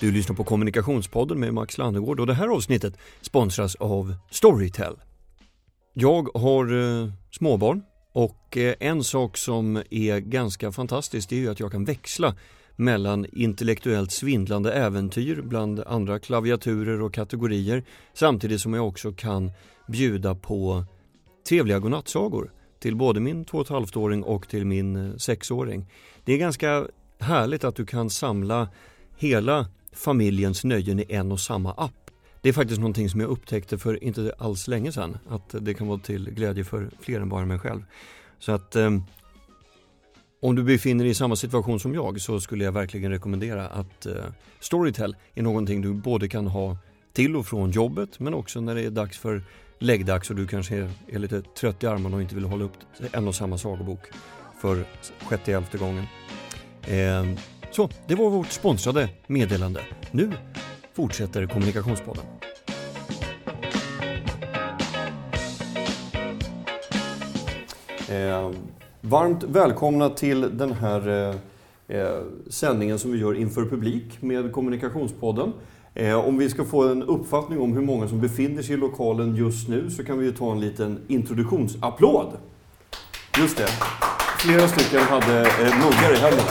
Du lyssnar på Kommunikationspodden med Max Landegård och det här avsnittet sponsras av Storytel. Jag har eh, småbarn och eh, en sak som är ganska fantastisk är ju att jag kan växla mellan intellektuellt svindlande äventyr bland andra klaviaturer och kategorier samtidigt som jag också kan bjuda på trevliga godnattsagor till både min 2,5-åring och till min eh, 6-åring. Det är ganska härligt att du kan samla hela familjens nöjen i en och samma app. Det är faktiskt någonting som jag upptäckte för inte alls länge sedan, att det kan vara till glädje för fler än bara mig själv. Så att eh, om du befinner dig i samma situation som jag så skulle jag verkligen rekommendera att eh, Storytel är någonting du både kan ha till och från jobbet men också när det är dags för läggdags och du kanske är, är lite trött i armarna och inte vill hålla upp en och samma sagobok för sjätte elfte gången. Eh, så, det var vårt sponsrade meddelande. Nu fortsätter Kommunikationspodden. Eh, varmt välkomna till den här eh, eh, sändningen som vi gör inför publik med Kommunikationspodden. Eh, om vi ska få en uppfattning om hur många som befinner sig i lokalen just nu så kan vi ju ta en liten introduktionsapplåd. Just det. Flera stycken hade eh, muggar i händerna.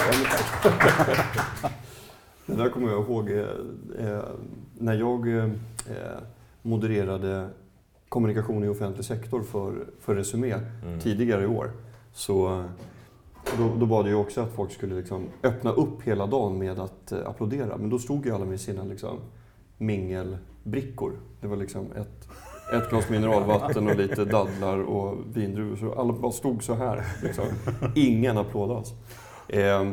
Det där kommer jag ihåg eh, eh när jag eh, modererade kommunikation i offentlig sektor för, för Resumé mm. tidigare i år. Så då, då bad jag också att folk skulle liksom öppna upp hela dagen med att eh, applådera. Men då stod ju alla med sina liksom, mingelbrickor. Det var liksom ett, ett glas mineralvatten och lite dadlar och vindruvor. Så alla bara stod så här. Liksom. Ingen applåd alls. Eh,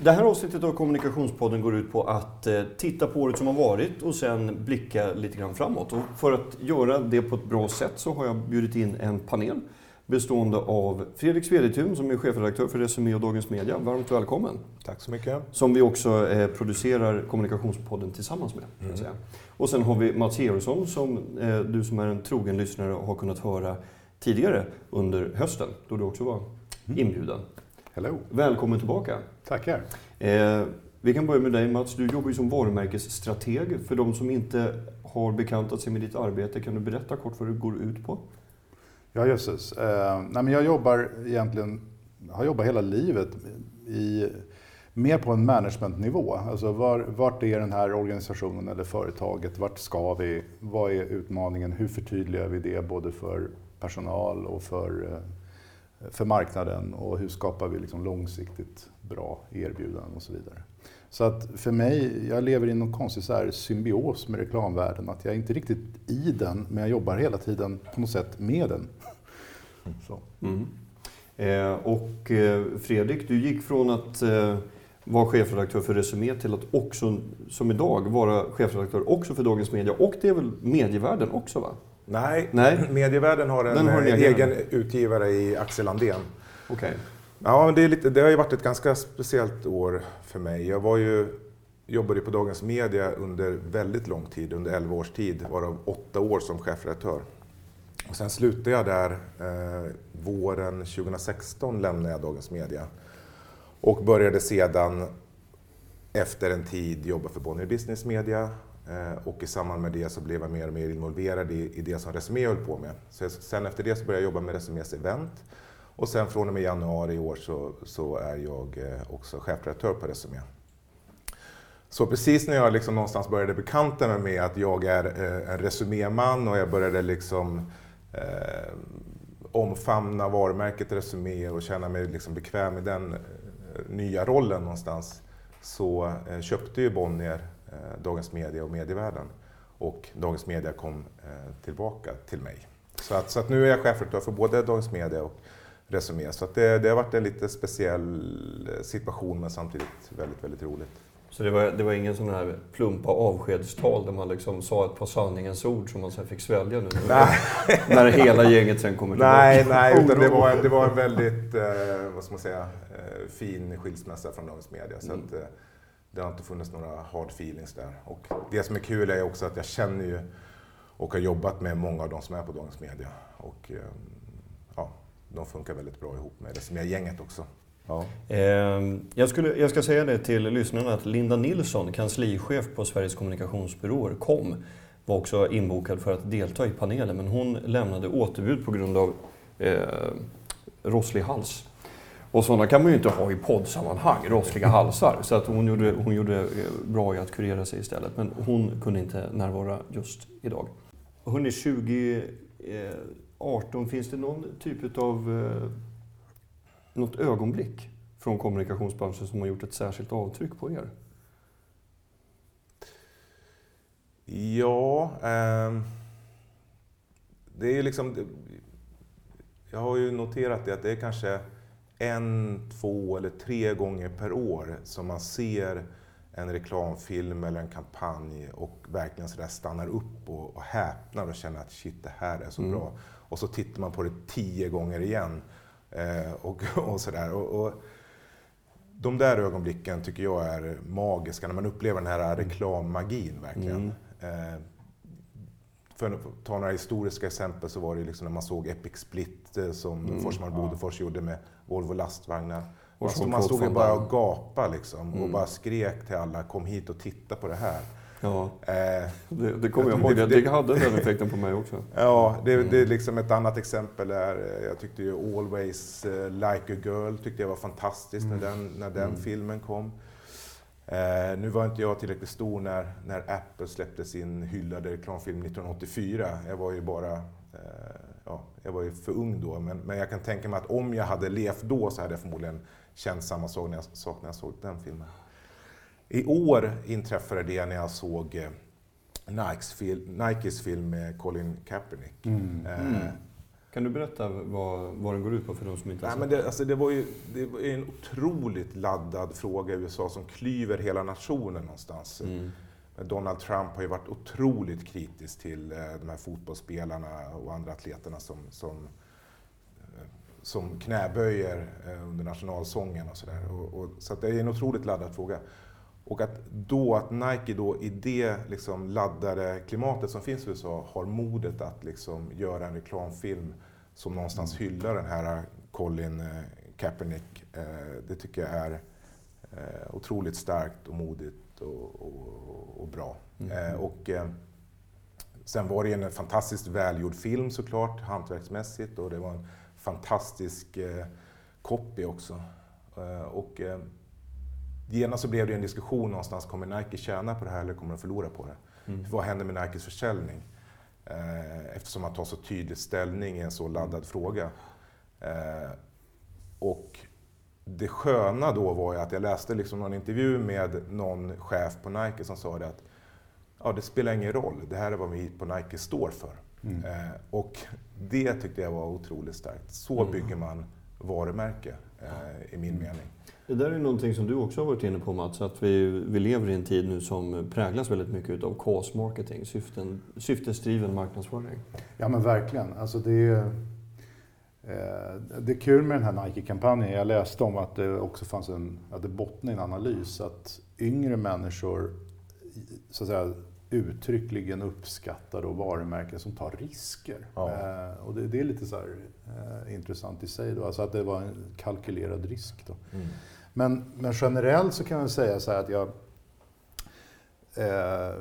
det här avsnittet av Kommunikationspodden går ut på att eh, titta på året som har varit och sen blicka lite grann framåt. Och för att göra det på ett bra sätt så har jag bjudit in en panel bestående av Fredrik Svedetun som är chefredaktör för Resumé och Dagens Media. Varmt välkommen! Tack så mycket! Som vi också eh, producerar Kommunikationspodden tillsammans med. Mm. Och sen har vi Mats Georgsson som eh, du som är en trogen lyssnare har kunnat höra tidigare under hösten då du också var mm. inbjuden. Hello. Välkommen tillbaka! Tackar! Eh, vi kan börja med dig Mats. Du jobbar ju som varumärkesstrateg. För de som inte har bekantat sig med ditt arbete, kan du berätta kort vad det går ut på? Ja, jösses. Eh, nej, men jag jobbar egentligen, har jobbat hela livet i, mer på en managementnivå. Alltså var, vart är den här organisationen eller företaget? Vart ska vi? Vad är utmaningen? Hur förtydligar vi det både för personal och för, eh, för marknaden? Och hur skapar vi liksom långsiktigt bra erbjudanden och så vidare? Så att för mig, jag lever i någon konstig så här symbios med reklamvärlden. Att jag är inte riktigt i den, men jag jobbar hela tiden på något sätt med den. Så. Mm. Eh, och eh, Fredrik, du gick från att eh, vara chefredaktör för Resumé till att också, som idag, vara chefredaktör också för Dagens Media. Och det är väl medievärlden också va? Nej, Nej. medievärlden har en, har en egen, egen utgivare i Axel Andén. Okay. Ja, det, är lite, det har ju varit ett ganska speciellt år för mig. Jag var ju, jobbade på Dagens Media under väldigt lång tid, under 11 års tid, varav 8 år som chefredaktör. Och sen slutade jag där eh, våren 2016, lämnade jag Dagens Media. Och började sedan efter en tid jobba för Bonnier Business Media eh, och i samband med det så blev jag mer och mer involverad i, i det som Resumé höll på med. Så sen efter det så började jag jobba med Resumés event och sen från och med januari i år så, så är jag eh, också chefredaktör på Resumé. Så precis när jag liksom någonstans började bekanta mig med att jag är eh, en resuméman och jag började liksom eh, omfamna varumärket Resumé och känna mig liksom bekväm i den eh, nya rollen någonstans så eh, köpte ju Bonnier eh, Dagens Media och Medievärlden och Dagens Media kom eh, tillbaka till mig. Så att, så att nu är jag chefredaktör för både Dagens Media och Resumé. Så det, det har varit en lite speciell eh, situation men samtidigt väldigt, väldigt roligt. Så det var, det var ingen sån här plumpa avskedstal där man liksom sa ett par sanningens ord som man sen fick svälja nu? Nej. När hela gänget sen kommer tillbaka? Nej, nej utan det var, det var en väldigt, eh, vad ska man säga, eh, fin skilsmässa från Dagens Media. Så mm. att, eh, det har inte funnits några hard feelings där. Och det som är kul är också att jag känner ju och har jobbat med många av de som är på Dagens Media. Och, eh, ja, de funkar väldigt bra ihop med det som är gänget också. Ja. Ehm, jag, skulle, jag ska säga det till lyssnarna att Linda Nilsson, kanslichef på Sveriges kommunikationsbyråer, kom, var också inbokad för att delta i panelen, men hon lämnade återbud på grund av eh, rosslig hals. Och sådana kan man ju inte ha i poddsammanhang, rossliga halsar. Så att hon, gjorde, hon gjorde eh, bra i att kurera sig istället. Men hon kunde inte närvara just idag. Hörrni, 2018, eh, finns det någon typ av eh, något ögonblick från kommunikationsbranschen som har gjort ett särskilt avtryck på er? Ja, eh, det är ju liksom... Jag har ju noterat det att det är kanske en, två eller tre gånger per år som man ser en reklamfilm eller en kampanj och verkligen sådär stannar upp och, och häpnar och känner att shit, det här är så mm. bra. Och så tittar man på det tio gånger igen. Eh, och, och sådär. Och, och, de där ögonblicken tycker jag är magiska, när man upplever den här reklammagin verkligen. Mm. Eh, för att ta några historiska exempel så var det liksom när man såg Epic Split eh, som mm, Bodefors ja. gjorde med Volvo lastvagnar. Och man stod ju bara och gapade liksom mm. och bara skrek till alla, kom hit och titta på det här. Ja, eh, det, det kommer jag ihåg. Det, det hade den effekten på mig också. Ja, det, mm. det är liksom ett annat exempel är, eh, jag tyckte ju Always uh, Like a Girl tyckte jag var fantastiskt mm. när den, när den mm. filmen kom. Eh, nu var inte jag tillräckligt stor när, när Apple släppte sin hyllade reklamfilm 1984. Jag var ju bara eh, ja, jag var ju för ung då, men, men jag kan tänka mig att om jag hade levt då så hade jag förmodligen känt samma sak när jag, sak när jag såg den filmen. I år inträffade det när jag såg eh, Nikes, fil, Nikes film med Colin Kaepernick. Mm. Eh, mm. Kan du berätta vad, vad den går ut på för de som inte har sett det, alltså det, var ju, det var en otroligt laddad fråga i USA som klyver hela nationen någonstans. Mm. Donald Trump har ju varit otroligt kritisk till eh, de här fotbollsspelarna och andra atleterna som, som, eh, som knäböjer eh, under nationalsången och sådär. Så det är en otroligt laddad fråga. Och att då att Nike då i det liksom laddade klimatet som finns i USA har modet att liksom göra en reklamfilm som någonstans mm. hyllar den här Colin Kaepernick. Det tycker jag är otroligt starkt och modigt och, och, och bra. Mm. Eh, och, eh, sen var det en fantastiskt välgjord film såklart, hantverksmässigt och det var en fantastisk eh, copy också. Eh, och, eh, genast så blev det en diskussion någonstans, kommer Nike tjäna på det här eller kommer de förlora på det? Mm. Vad händer med Nikes försäljning? Eh, eftersom man tar så tydlig ställning i en så laddad fråga. Eh, och det sköna då var ju att jag läste liksom någon intervju med någon chef på Nike som sa det att ja, det spelar ingen roll, det här är vad vi på Nike står för. Mm. Eh, och det tyckte jag var otroligt starkt. Så mm. bygger man varumärke, eh, i min mening. Det där är någonting som du också har varit inne på Mats, att vi, vi lever i en tid nu som präglas väldigt mycket av cause marketing, syften, syftesdriven marknadsföring. Ja men verkligen. Alltså det är Eh, det är kul med den här Nike-kampanjen. Jag läste om att det också fanns en, att det bottnar i en analys att yngre människor så att säga, uttryckligen uppskattar då varumärken som tar risker. Ja. Eh, och det, det, är lite så här, eh, intressant i sig, då, alltså att det var en kalkylerad risk. Då. Mm. Men, men generellt så kan jag säga så här att jag eh,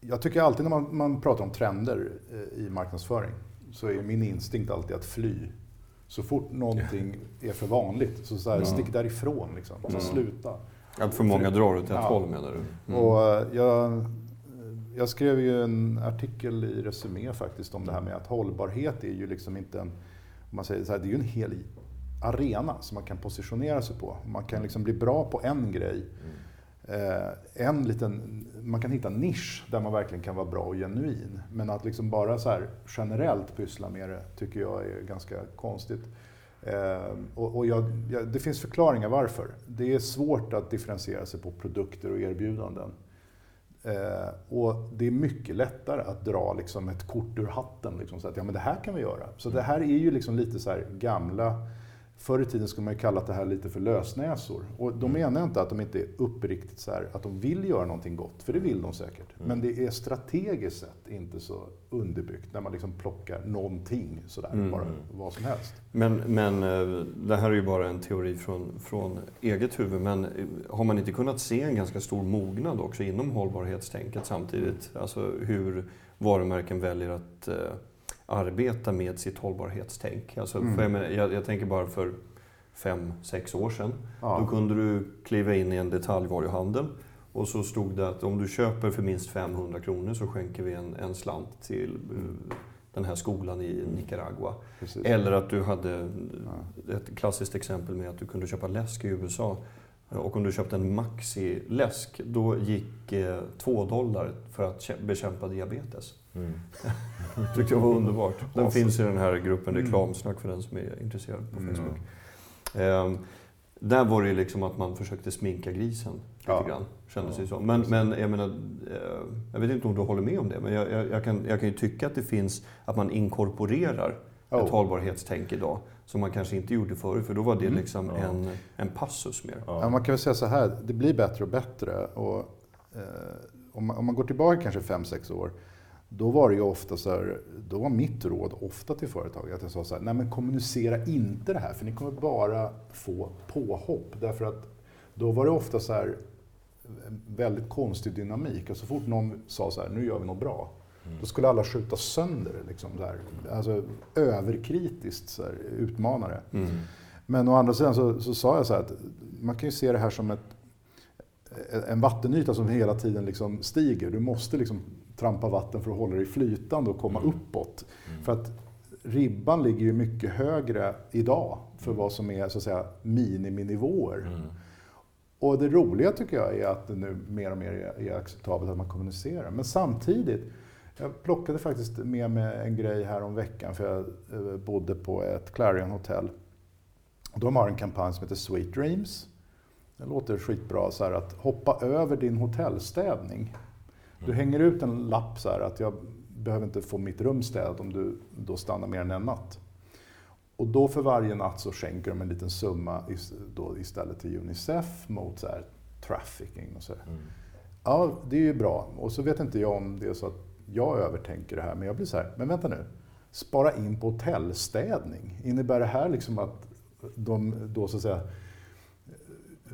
jag tycker alltid när man, man pratar om trender eh, i marknadsföring så är min instinkt alltid att fly så fort någonting är för vanligt, så, så här, stick därifrån. Liksom. Så mm. Sluta. Att för många drar åt ett ja. håll menar du? Mm. Och eh, jag, jag skrev ju en artikel i Resumé faktiskt om det här med att hållbarhet är ju liksom inte en, man säger så här, det är ju en hel arena som man kan positionera sig på. Man kan liksom bli bra på en grej. Mm Eh, en liten, man kan hitta en nisch där man verkligen kan vara bra och genuin. Men att liksom bara så här generellt pyssla med det tycker jag är ganska konstigt. Eh, och, och jag, jag, det finns förklaringar varför. Det är svårt att differentiera sig på produkter och erbjudanden. Eh, och det är mycket lättare att dra liksom ett kort ur hatten. Liksom, så att ja, men det här kan vi göra. Så det här är ju liksom lite så gamla Förr i tiden skulle man ju kallat det här lite för lösnäsor. Och då Mm. menar jag inte att de inte är uppriktigt så här, att de vill göra någonting gott, för det vill de säkert. Mm. Men det är strategiskt sett inte så underbyggt när man liksom plockar någonting sådär, Mm. bara vad som helst. Men, men eh, det här är ju bara en teori från, från eget huvud. Men eh, har man inte kunnat se en ganska stor mognad också inom hållbarhetstänket samtidigt? Alltså hur varumärken väljer att eh, arbeta med sitt hållbarhetstänk. Alltså, Mm. för jag, menar, jag, jag tänker bara för fem, sex år sedan. Då Ja. kunde du kliva in i en detaljvaruhandel och så stod det att om du köper för minst 500 kronor så skänker vi en, en slant till eh, den här skolan i Nicaragua. Precis. Eller att du hade ett klassiskt exempel med att du kunde köpa läsk i USA. Och om du köpte en Maxi-läsk, då gick eh, två dollar för att kä- bekämpa diabetes. Mm. tyckte jag var underbart. Den Awesome. finns i den här gruppen Mm. reklamsnack för den som är intresserad på Mm. Facebook. Ehm, där var det liksom att man försökte sminka grisen lite Ja. grann, kändes det Ja. som. Men, men jag menar, eh, jag vet inte om du håller med om det, men jag, jag, jag, kan, jag kan ju tycka att det finns, att man inkorporerar Oh. ett hållbarhetstänk idag. Som man kanske inte gjorde förut, för då var det Mm. liksom Ja. en, en passus mer. Ja, Ja. man kan väl säga så här, det blir bättre och bättre. Och, eh, om, man, om man går tillbaka kanske 5-6 år, då var det ju ofta så här, då var mitt råd ofta till företag att jag sa så här, nej men kommunicera inte det här för ni kommer bara få påhopp. Därför att då var det ofta så här väldigt konstig dynamik. Och så fort någon sa så här, nu gör vi något bra, då skulle alla skjuta sönder. Liksom, så här. Alltså överkritiskt så här, utmanare. Mm. Men å andra sidan så, så sa jag så här att man kan ju se det här som ett, en vattenyta som hela tiden liksom stiger. Du måste liksom trampa vatten för att hålla dig flytande och komma uppåt. För att ribban ligger ju mycket högre idag för vad som är så att säga miniminivåer. Mm. Och det roliga tycker jag är att det nu mer och mer är acceptabelt att man kommunicerar. Men samtidigt, jag plockade faktiskt med mig en grej här om veckan för jag eh, bodde på ett Clarion hotell. De har en kampanj som heter Sweet Dreams. Det låter skitbra så här att hoppa över din hotellstädning. Du hänger ut en lapp så här att jag behöver inte få mitt rum städat om du då stannar mer än en natt. Och då för varje natt så skänker de en liten summa då istället till Unicef mot så här trafficking och så. här. Mm. Ja, det är ju bra. Och så vet inte jag om det är så att jag övertänker det här, men jag blir så här, men vänta nu. Spara in på hotellstädning. Innebär det här liksom att de då så att säga,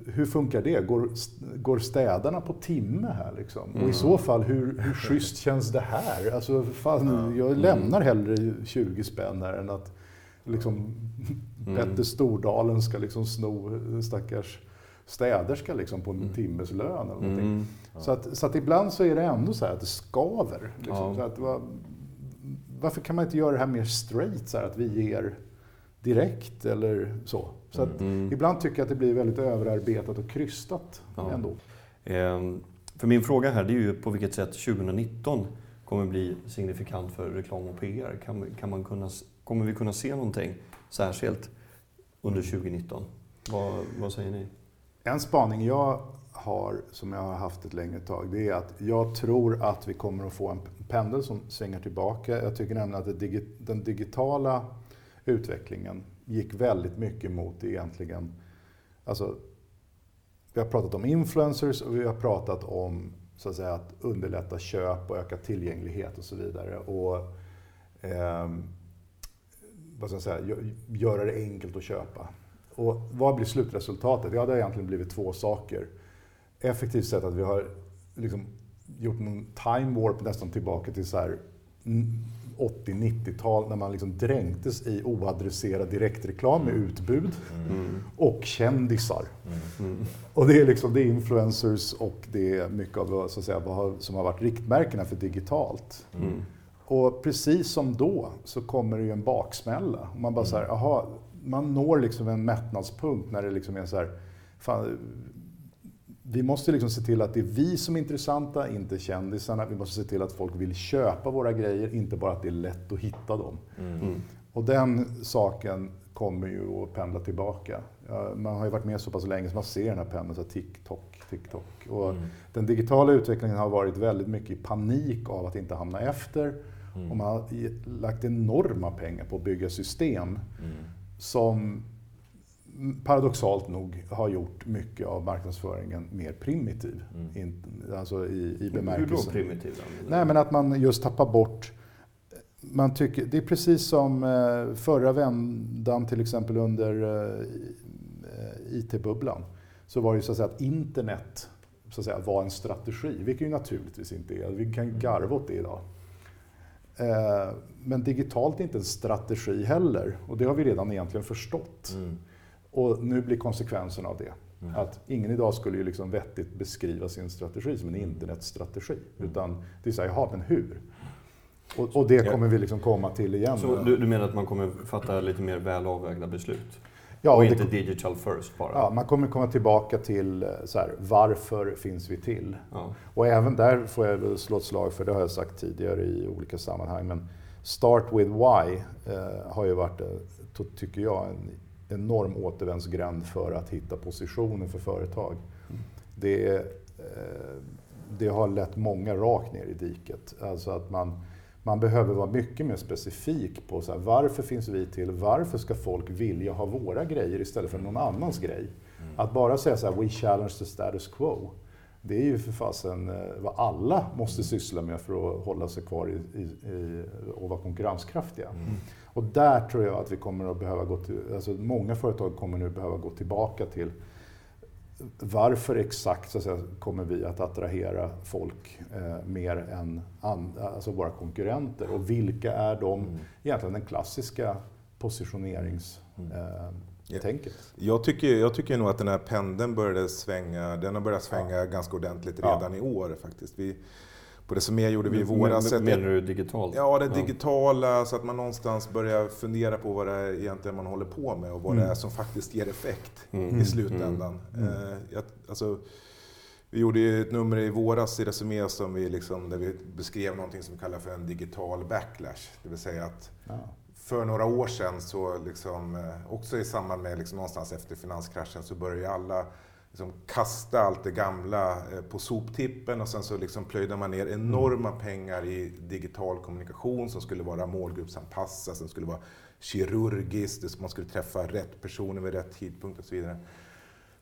hur funkar det? Går, går städarna på timme här liksom? Och i så fall, hur, hur schysst känns det här? Alltså, fan, jag lämnar hellre 20 spänn här än att liksom, Petter Stordalen ska liksom sno stackars städerska liksom på en timmes lön eller. Mm. Så, att, så att ibland så är det ändå så här att det skaver. Liksom, Ja. så att, va, varför kan man inte göra det här mer straight, så här, att vi ger direkt eller så? så att, Mm. Ibland tycker jag att det blir väldigt överarbetat och krystat Ja. ändå. Ehm, För min fråga här det är ju på vilket sätt 2019 kommer bli signifikant för reklam och PR. Kan, kan man kunna, kommer vi kunna se någonting särskilt under 2019? Vad, vad säger ni? En spaning jag har, som jag har haft ett längre tag, det är att jag tror att vi kommer att få en pendel som svänger tillbaka. Jag tycker nämligen att det digi- den digitala utvecklingen gick väldigt mycket mot egentligen, alltså vi har pratat om influencers och vi har pratat om så att, säga, att underlätta köp och öka tillgänglighet och så vidare. Och, eh, vad ska jag säga, göra det enkelt att köpa. Och vad blir slutresultatet? Ja, det har egentligen blivit två saker. Effektivt sett att vi har liksom gjort en time warp nästan tillbaka till så här mm, 80-90-tal när man liksom dränktes i oadresserad direktreklam med utbud och kändisar. Mm. Och det är, liksom, det är influencers och det är mycket av så att säga, vad som har varit riktmärkena för digitalt. Mm. Och precis som då så kommer det ju en baksmälla. Och man bara så här, aha, man når liksom en mättnadspunkt när det liksom är så här, fan, vi måste liksom se till att det är vi som är intressanta, inte kändisarna. Vi måste se till att folk vill köpa våra grejer, inte bara att det är lätt att hitta dem. Mm. Och den saken kommer ju att pendla tillbaka. Man har ju varit med så pass länge så man ser den här pendeln, så här TikTok, TikTok. Och Mm. Den digitala utvecklingen har varit väldigt mycket i panik av att inte hamna efter. Mm. Och man har lagt enorma pengar på att bygga system Mm. Som paradoxalt nog har gjort mycket av marknadsföringen mer primitiv. Mm. In, alltså i, i bemärkelsen. Hur då primitiv? Nej, men att man just tappar bort man tycker, det är precis som eh, förra vändan till exempel under eh, IT-bubblan. Så var det ju så att, säga att internet så att säga, var en strategi, vilket ju naturligtvis inte är. Vi kan garva åt det idag. Eh, men digitalt är inte en strategi heller och det har vi redan egentligen förstått. Mm. Och nu blir konsekvensen av det mm. att ingen idag skulle ju liksom vettigt beskriva sin strategi som en internetstrategi. Mm. Utan det är så här, jaha, men hur? Och, och det kommer vi liksom komma till igen. Så du, du, menar att man kommer fatta lite mer väl avvägda beslut? Ja, och, och inte det, digital first bara? Ja, man kommer komma tillbaka till eh, så här, varför finns vi till? Ja. Och även där får jag slå ett slag för, det har jag sagt tidigare i olika sammanhang, men Start with why eh, har ju varit, eh, tycker jag, en enorm återvändsgränd för att hitta positioner för företag. Mm. Det, eh, det har lett många rakt ner i diket. Alltså att man man behöver vara mycket mer specifik på så här, varför finns vi till? Varför ska folk vilja ha våra grejer istället för någon annans grej? Mm. Att bara säga så här, we challenge the status quo. Det är ju för fasen eh, vad alla måste syssla med för att hålla sig kvar i, i, i och vara konkurrenskraftiga. Mm. Och där tror jag att vi kommer att behöva gå till, alltså många företag kommer nu behöva gå tillbaka till varför exakt så säga, kommer vi att attrahera folk eh, mer än alltså våra konkurrenter? Och vilka är de, mm. egentligen den klassiska positioneringstänket? Mm. Eh, jag, tycker, jag tycker nog att den här pendeln började svänga, den har börjat svänga ja. ganska ordentligt redan ja. i år faktiskt. Vi, på det som gjorde vi i våras. Menar du digitalt? Ja, det digitala så att man någonstans börjar fundera på vad det är egentligen man håller på med och vad mm. det är som faktiskt ger effekt mm. i slutändan. Mm. mm. Eh, jag, alltså, vi gjorde ett nummer i våras i Resumé som vi liksom, där vi beskrev någonting som vi kallar för en digital backlash. Det vill säga att ja. för några år sedan, så liksom, eh, också i samband med liksom någonstans efter finanskraschen, så började alla liksom kasta allt det gamla eh, på soptippen och sen så liksom plöjde man ner enorma mm. pengar i digital kommunikation som skulle vara målgruppsanpassad, som skulle vara kirurgiskt, man skulle träffa rätt personer vid rätt tidpunkt och så vidare.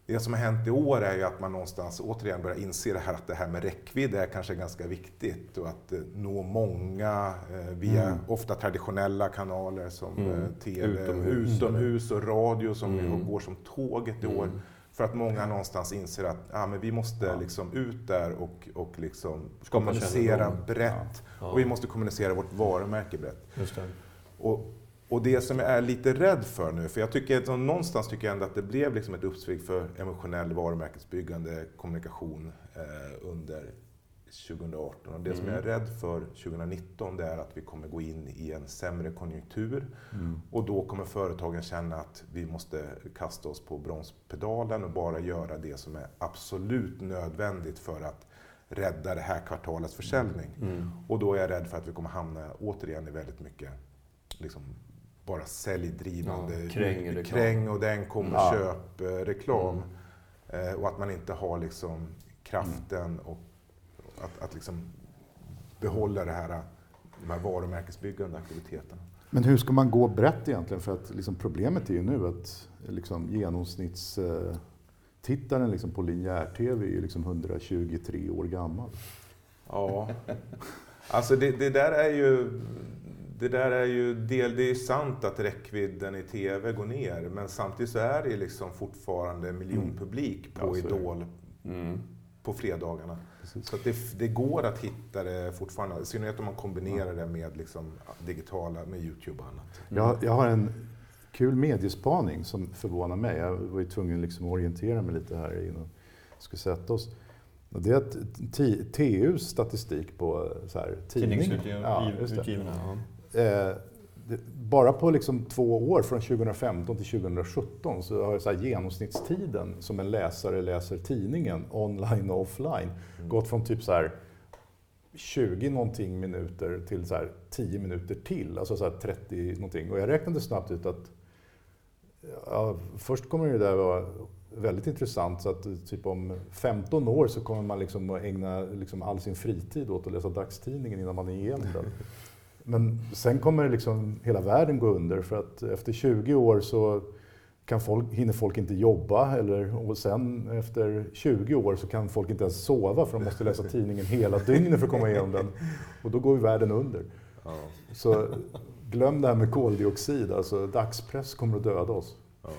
Det som har hänt i år är ju att man någonstans återigen börjar inse det här att det här med räckvidd är kanske ganska viktigt och att eh, nå många eh, via mm. ofta traditionella kanaler som mm. TV, utomhus. utomhus och radio som mm. går som tåget i år. För att många någonstans inser att ja, men vi måste ja. liksom ut där och, och liksom kommunicera brett. Ja. Och vi måste kommunicera vårt varumärke brett. Det. Och, och det som jag är lite rädd för nu, för jag tycker någonstans tycker jag ändå att det blev liksom ett uppsving för emotionell varumärkesbyggande kommunikation eh, under 2018. Och det mm. som jag är mm. rädd för 2019 det är att vi kommer gå in i en sämre konjunktur. Mm. Och då kommer företagen känna att vi måste kasta oss på bromspedalen och bara göra det som är absolut nödvändigt för att rädda det här kvartalets försäljning. Mm. Och då är jag rädd för att vi kommer hamna återigen i väldigt mycket liksom, bara säljdrivande ja, kräng, kräng, och den kommer ja. köp, eh, reklam. Mm. Eh, och att man inte har liksom kraften och att, att liksom behålla det här, de här varumärkesbyggande aktiviteterna. Men hur ska man gå brett egentligen? För att liksom problemet är ju nu att liksom genomsnittstittaren liksom på linjär-tv är liksom 123 år gammal. Ja, alltså det, det, där är ju... Det där är ju del, det är sant att räckvidden i TV går ner, men samtidigt så är det liksom fortfarande miljonpublik mm. på ja, Idol mm. På fredagarna. Precis. Så det, det, går att hitta det fortfarande, i synnerhet om man kombinerar det med liksom digitala, med Youtube och annat. Jag, jag har en kul mediespaning som förvånar mig. Jag var ju tvungen liksom att orientera mig lite här innan vi skulle sätta oss. Det är att TUs statistik på så här, tidning. Tidningsutgivarna. Ja, bara på liksom två år, från 2015 till 2017, så har så genomsnittstiden som en läsare läser tidningen online och offline mm. gått från typ så här 20 någonting minuter till så här 10 minuter till, alltså så 30 någonting. Och jag räknade snabbt ut att ja, först kommer det där vara väldigt intressant, så att typ om 15 år så kommer man liksom att ägna liksom all sin fritid åt att läsa dagstidningen innan man är igenom den. Men sen kommer liksom hela världen gå under för att efter 20 år så kan folk, hinner folk inte jobba eller, och sen efter 20 år så kan folk inte ens sova för de måste läsa tidningen hela dygnet för att komma igenom den. Och då går ju världen under. Ja. Så glöm det här med koldioxid, alltså dagspress kommer att döda oss. Ja.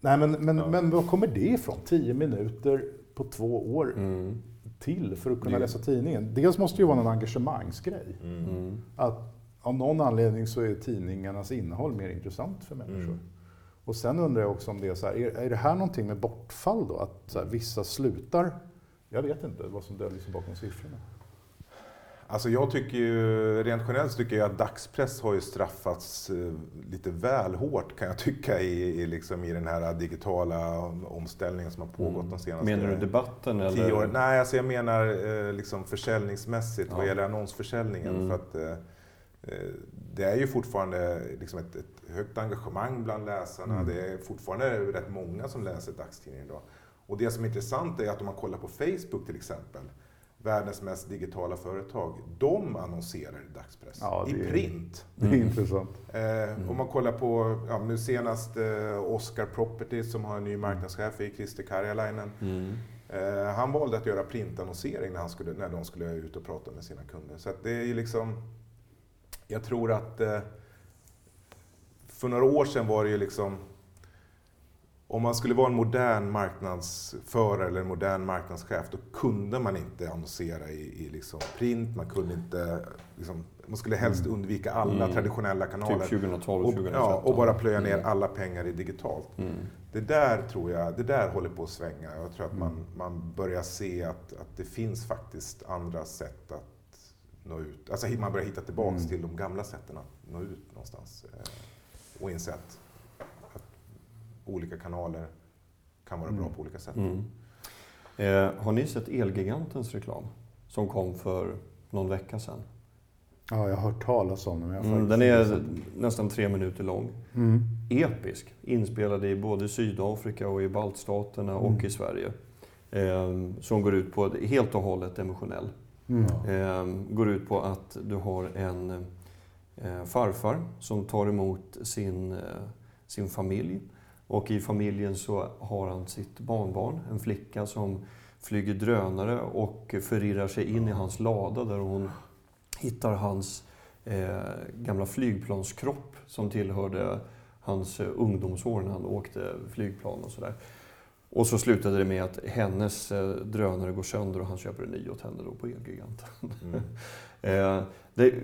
Nej men, men, Ja. men var kommer det ifrån? 10 minuter på två år Mm. till för att kunna läsa tidningen. Dels måste det ju vara någon engagemangsgrej. Mm. Att av någon anledning så är tidningarnas innehåll mer intressant för människor. Mm. Och sen undrar jag också om det är så här, är, är det här någonting med bortfall då? Att så här, vissa slutar? Jag vet inte vad som döljer sig bakom siffrorna. Alltså jag tycker ju, rent generellt tycker jag att dagspress har ju straffats eh, lite väl hårt kan jag tycka i, i, liksom, i den här digitala omställningen som har pågått de senaste Menar du debatten eller? tio åren. Nej, alltså jag menar eh, liksom försäljningsmässigt Ja. vad gäller annonsförsäljningen. Mm. För att, eh, det är ju fortfarande liksom ett, ett högt engagemang bland läsarna. Mm. Det är fortfarande rätt många som läser dagstidningen idag. Och det som är intressant är att om man kollar på Facebook till exempel, världens mest digitala företag, de annonserar i dagspress. Ja, I är- print. Det är Mm. intressant. Eh, Om man kollar på ja, nu senast eh, Oscar Properties som har en ny marknadschef i Christer Karjalainen. Mm. Eh, han valde att göra printannonsering när, han skulle, när de skulle ut och prata med sina kunder. Så det är ju liksom... Jag tror att... Eh, för några år sedan var det ju liksom... Om man skulle vara en modern marknadsförare eller en modern marknadschef, då kunde man inte annonsera i, i liksom print, man kunde inte... Liksom, man skulle helst undvika alla Mm. traditionella kanaler. Typ 2012, och, 2013. ja, och bara plöja ner Mm. alla pengar i digitalt. Mm. Det där tror jag, det där håller på att svänga. Jag tror att man, Mm. man börjar se att, att det finns faktiskt andra sätt att nå ut. Alltså man börjar hitta tillbaks Mm. till de gamla sätten att nå ut någonstans. Eh, Och inse att, att olika kanaler kan vara bra Mm. på olika sätt. Mm. Eh, har ni sett Elgigantens reklam? Som kom för någon vecka sedan. Ja, jag har hört talas om den. jag Mm, den är nästan tre minuter lång. Mm. Episk. Inspelad i både Sydafrika och i baltstaterna och Mm. i Sverige. Eh, som går ut på, helt och hållet emotionell. Mm. Går ut på att du har en eh, farfar som tar emot sin, eh, sin familj. Och i familjen så har han sitt barnbarn, en flicka som flyger drönare och förirrar sig in i hans lada där hon hittar hans eh, gamla flygplanskropp som tillhörde hans eh, ungdomsår när han åkte flygplan och sådär. Och så slutade det med att hennes eh, drönare går sönder och han köper en ny åt henne då på Elgiganten. Mm. Eh, det är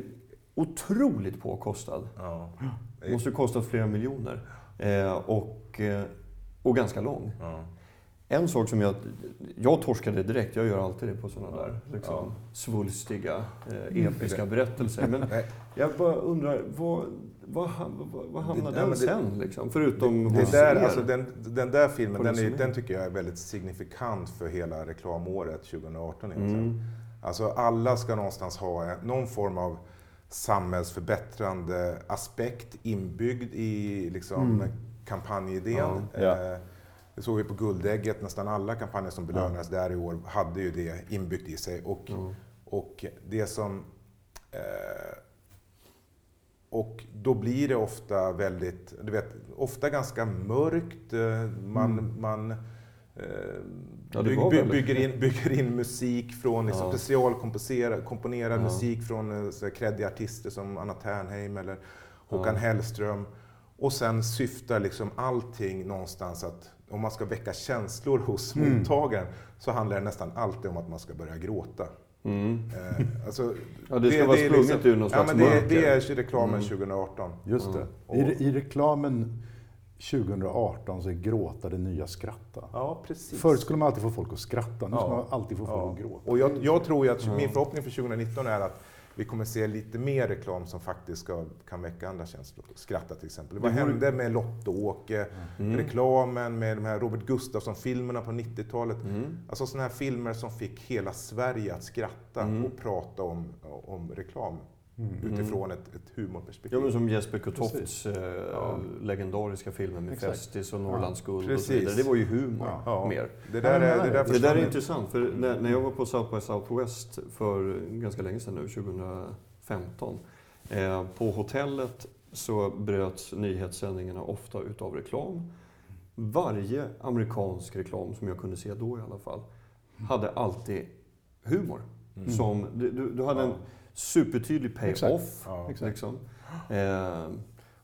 otroligt påkostad. Ja. Det måste kostat flera miljoner. Eh, och, och ganska lång. Ja. En sak som jag... Jag torskade direkt, jag gör alltid det på sådana där liksom, svulstiga, eh, episka berättelser. Men jag bara undrar, vad, vad, vad, vad hamnar Det- ja, den det- sen? Liksom? Förutom Det hos där, er? alltså den, den där filmen, den, är, den tycker jag är väldigt signifikant för hela reklamåret 2018. egentligen. mm. Alltså alla ska någonstans ha någon form av samhällsförbättrande aspekt inbyggd i liksom, Mm. kampanjidén. Ja, ja. Eh, Det såg vi på Guldägget, nästan alla kampanjer som belönades där i år hade ju det inbyggt i sig. Och, Mm. och det som... Eh, och då blir det ofta väldigt, du vet, ofta ganska mörkt. eh, Man, Mm. man eh, Ja, by, väldigt- bygger, in, bygger in musik från liksom, Ja. specialkomponerad komponerad Ja. musik från eh, så här kreddiga artister som Anna Ternheim eller Håkan Ja. Hellström. Och sen syftar liksom allting någonstans att om man ska väcka känslor hos Mm. mottagaren så handlar det nästan alltid om att man ska börja gråta. Mm. Eh, alltså, Ja, det ska vara är sprunget ur någon ja, slags men det, det är ju reklamen Mm. 2018. Just det. Mm. I, I reklamen 2018 så är gråta det nya skratta. Ja, precis. Förr skulle man alltid få folk att skratta, nu ska Ja. man alltid få folk Ja. att gråta. Och jag, jag tror ju att Ja. min förhoppning för 2019 är att vi kommer se lite mer reklam som faktiskt ska, kan väcka andra känslor. Skratta till exempel. Vad hände med Lotte-Åke? Mm. Reklamen med de här Robert Gustafsson-filmerna på 90-talet. Mm. Alltså sådana här filmer som fick hela Sverige att skratta Mm. och prata om, om reklam Mm. utifrån ett, ett humorperspektiv. Ja, men som Jesper Kotofts Precis. eh, Ja. legendariska filmer med Exakt. Festis och Norrlands guld och så Precis. vidare. Det var ju humor Ja. mer. Det där är, det där Det där är intressant, för när, när jag var på South by Southwest för ganska länge sedan nu, 2015. Eh, på hotellet så bröts nyhetssändningarna ofta utav reklam. varje amerikansk reklam som jag kunde se då i alla fall, hade alltid humor. Mm. Som, du, du du hade Ja. en supertydlig pay-off. Ja. Liksom. Eh,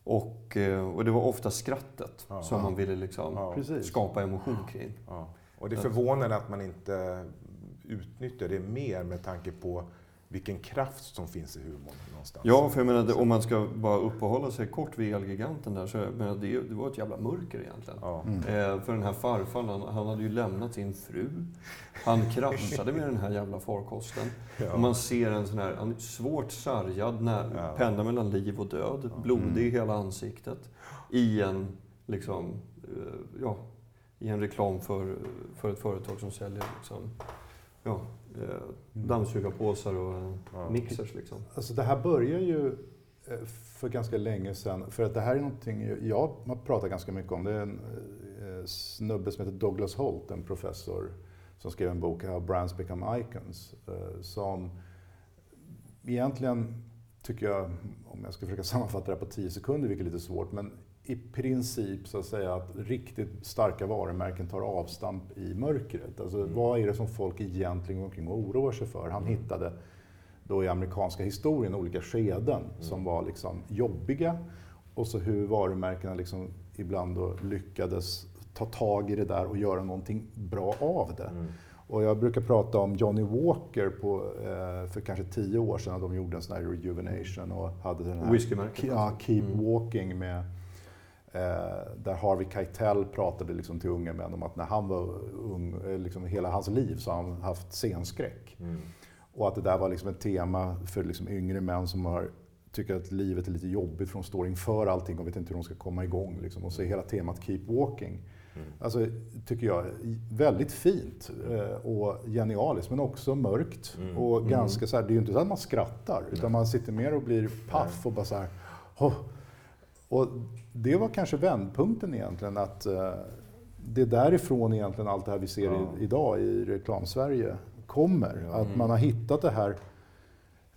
och, eh, och det var ofta skrattet Ja. som man ville liksom skapa emotion kring. Ja. Och det är förvånande att man inte utnyttjar det mer med tanke på vilken kraft som finns i humorn någonstans. Ja, för jag menar, det- om man ska bara uppehålla sig kort vid Elgiganten där, så jag menar, det, det var ett jävla mörker egentligen. Ja. Eh, för den här farfaren, han, han hade ju lämnat sin fru. Han kraschade med den här jävla farkosten. Ja. Och man ser en sån här han svårt sargad, när, Ja. pendlar mellan liv och död, blodig i hela ansiktet. I en, liksom, eh, ja, i en reklam för, för ett företag som säljer liksom, ja, dammsugarpåsar och eh, Ja. mixers. Liksom. Alltså det här börjar ju eh, för ganska länge sedan. För att det här är någonting jag har pratat ganska mycket om. Det är en eh, snubbe som heter Douglas Holt, en professor som skrev en bok, How Brands Become Icons. eh, Som egentligen, tycker jag, om jag ska försöka sammanfatta det här på tio sekunder, vilket är lite svårt, men i princip så att säga att riktigt starka varumärken tar avstamp i mörkret. Alltså vad är det som folk egentligen går omkring och oroar sig för? Han hittade då i amerikanska historien olika skeden som var liksom jobbiga och så hur varumärkena liksom ibland då lyckades ta tag i det där och göra någonting bra av det. Och jag brukar prata om Johnny Walker på, eh, för kanske tio år sedan. De gjorde en sån här rejuvenation och hade den här Whiskymärket. Ja, Keep Walking med där Harvey Keitel pratade liksom till unga män om att när han var ung, eh, liksom hela hans liv så har han haft scenskräck. Mm. Och att det där var liksom ett tema för liksom yngre män som har, tycker att livet är lite jobbigt för de står inför allting och vet inte hur de ska komma igång. Liksom. Och så är hela temat Keep Walking. Alltså, tycker jag, väldigt fint eh, och genialiskt men också mörkt. Och ganska så här, det är ju inte så att man skrattar utan man sitter mer och blir paff och bara så här, "Åh." Och det var kanske vändpunkten egentligen att eh, det är därifrån egentligen allt det här vi ser Ja. i, idag i reklamsverige kommer. Att man har hittat det här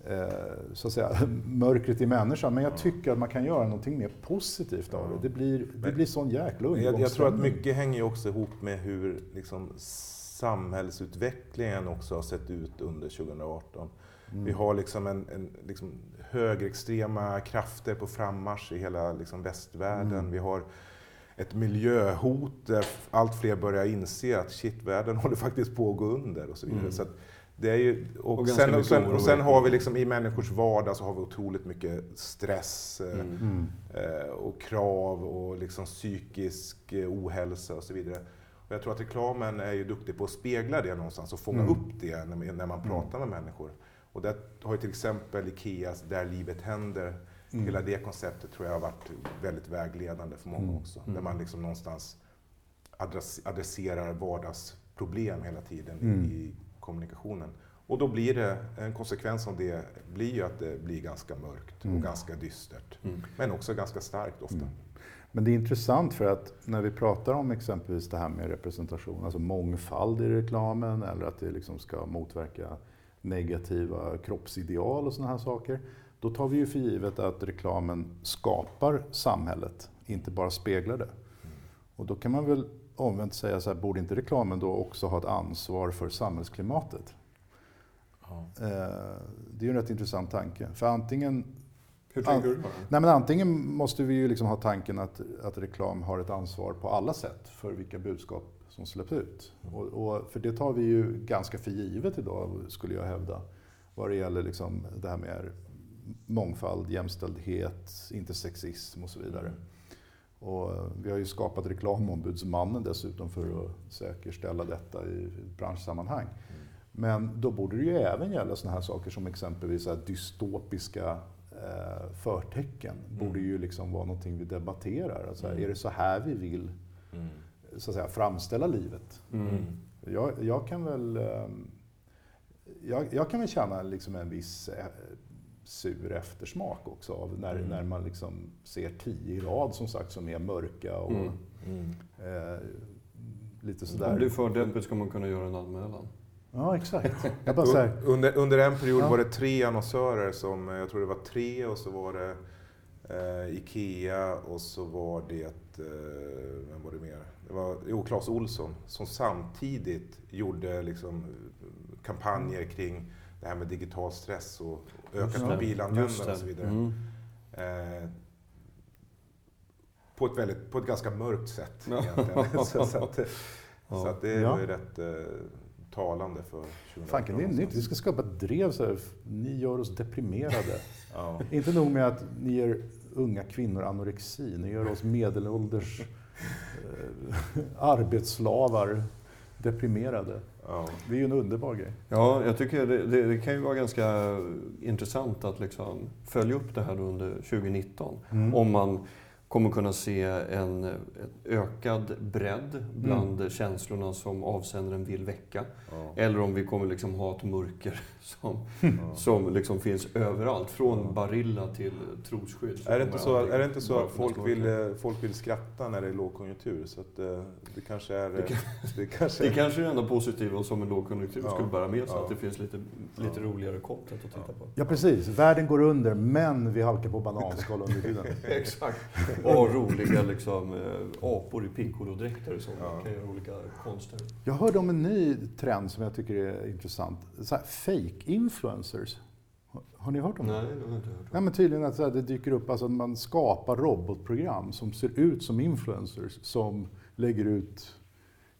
eh, så att säga, mörkret i människan. Men jag tycker att man kan göra någonting mer positivt av det. Det blir, det Men- blir sån jäkla jag, jag tror att mycket hänger ju också ihop med hur liksom, samhällsutvecklingen också har sett ut under 2018. Mm. Vi har liksom en, en liksom högerextrema krafter på frammarsch i hela liksom västvärlden. Mm. Vi har ett miljöhot där allt fler börjar inse att shit, världen håller faktiskt på att gå under och så vidare. Mm. Så att det är ju, och, Och sen, och, sen, och sen har vi liksom i människors vardag så har vi otroligt mycket stress. eh, Mm. Mm. eh, och krav och liksom psykisk eh, ohälsa och så vidare. Och jag tror att reklamen är ju duktig på att spegla det någonstans och fånga Mm. upp det när, när man pratar med människor. Och där har ju till exempel Ikeas Där livet händer, Mm. hela det konceptet tror jag har varit väldigt vägledande för många Mm. också. Där man liksom någonstans adress- adresserar vardagsproblem hela tiden Mm. i, kommunikationen. Och då blir det, en konsekvens av det blir ju att det blir ganska mörkt Mm. och ganska dystert. Mm. Men också ganska starkt ofta. Mm. Men det är intressant för att när vi pratar om exempelvis det här med representation, alltså mångfald i reklamen eller att det liksom ska motverka negativa kroppsideal och sådana här saker. Då tar vi ju för givet att reklamen skapar samhället, inte bara speglar det. Och då kan man väl omvänt säga så här, borde inte reklamen då också ha ett ansvar för samhällsklimatet? Ja. Eh, Det är ju en rätt intressant tanke. För antingen Hur tänker du? Nej, men antingen måste vi ju liksom ha tanken att, att reklam har ett ansvar på alla sätt för vilka budskap som släpps ut. Och, och, för det tar vi ju ganska för givet idag, skulle jag hävda. Vad det gäller liksom det här med mångfald, jämställdhet, inte sexism och så vidare. Och eh, vi har ju skapat reklamombudsmannen dessutom för att säkerställa detta i branschsammanhang. Men då borde det ju även gälla sådana här saker som exempelvis dystopiska eh, förtecken. Borde ju liksom vara någonting vi debatterar. Alltså, Mm. Är det så här vi vill Mm. så att säga, framställa livet? Mm. Jag, jag kan väl ehm, jag, jag kan väl känna liksom en viss eh, sur eftersmak också av när, Mm. när man liksom ser tio i rad som sagt som är mörka och Mm. Mm. eh, lite Om det är sådär. för deppigt ska man kunna göra en anmälan. Ja, exakt. Jag bara här, Under, under en period Ja. var det tre annonsörer som, jag tror det var tre och så var det eh, Ikea och så var det, eh, vem var det mer? Det var, jo, Clas Olsson som samtidigt gjorde liksom kampanjer kring det här med digital stress och ökat mobilanvändande och så vidare. Mm. Eh, på ett, väldigt, på ett ganska mörkt sätt egentligen. så, så, att, så att det Ja. var ju rätt eh, talande för 2018. Fanken, det är nytt. Vi ska skapa ett drev så här. Ni gör oss deprimerade. Ja. Inte nog med att ni ger unga kvinnor anorexi, ni gör oss medelålders eh, arbetsslavar deprimerade. Ja. Det är ju en underbar grej. Ja, jag tycker det, det, det kan ju vara ganska intressant att liksom följa upp det här under 2019. Mm. Om man kommer kunna se en ökad bredd bland Mm. känslorna som avsändaren vill väcka. Ja. Eller om vi kommer liksom ha ett mörker som, Ja. som liksom finns överallt. Från Barilla till trosskydd. Är det inte så, är det inte så att folk vill, eh, folk vill skratta när det är lågkonjunktur? Så att eh, det kanske är... Det kan- det kanske Det är, kanske är det enda positiva som en lågkonjunktur Ja. skulle bära med sig. Ja. Att det finns lite, lite Ja. roligare content att titta på. Ja, precis. Världen går under, men vi halkar på bananskal under tiden. Exakt. Och roliga liksom, eh, apor i piccolodräkter som Ja. kan göra olika konster. Jag hörde om en ny trend som jag tycker är intressant. Så här, fake influencers. Har- ni hört om det? Nej, det har jag inte hört. Ja, men tydligen att det dyker upp, alltså att man skapar robotprogram som ser ut som influencers som lägger ut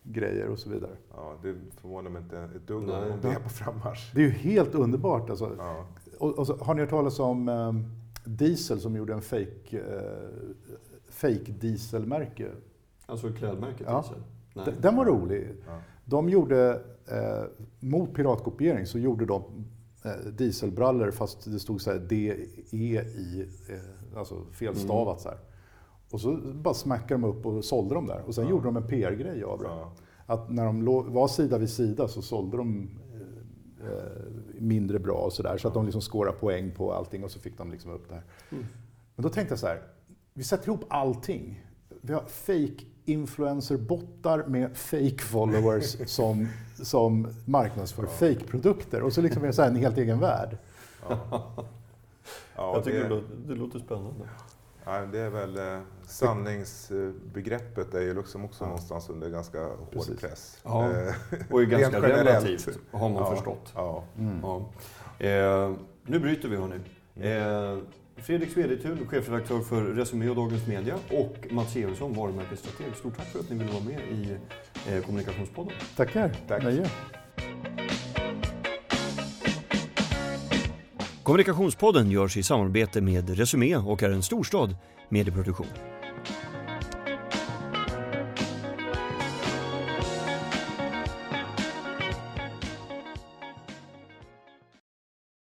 grejer och så vidare. ja, det förvånar mig inte ett dugg Nej. om det är på frammarsch. Det är ju helt underbart. Alltså. Ja. Och, och så, har ni hört talas om eh, Diesel som gjorde en fake, eh, fake dieselmärke? Alltså klädmärket Ja. Diesel? Nej. Den var rolig. Ja. De gjorde, eh, mot piratkopiering så gjorde de eh, dieselbrallor fast det stod så här DE i, eh, alltså felstavat så här. Och så bara smackade de upp och sålde dem där. Och sen Ja. gjorde de en PR-grej av det. Ja. Att när de var sida vid sida så sålde de mindre bra och sådär. Så att de liksom skårade poäng på allting och så fick de liksom upp det här. Mm. Men då tänkte jag så här, vi sätter ihop allting. Vi har fake influencer-bottar med fake followers som, som marknadsför fake-produkter. Och så liksom är det så här en helt egen värld. Ja. Ja, jag tycker det, det, låter, det låter spännande. Ja, det är väl eh, sanningsbegreppet är ju liksom också Ja. någonstans under ganska hård Precis. press. Ja. Eh, Och är ganska relativt, har man ja, förstått. Ja. Ja. Eh, nu bryter vi hörni. Eh, Fredrik Svedetun, chefredaktör för Resumé och Dagens Media och Mats Georgsson, varumärkesstrateg. Stort tack för att ni ville vara med i eh, Kommunikationspodden. Tackar. Tack. Nöje. Kommunikationspodden görs i samarbete med Resumé och är en storstad medieproduktion.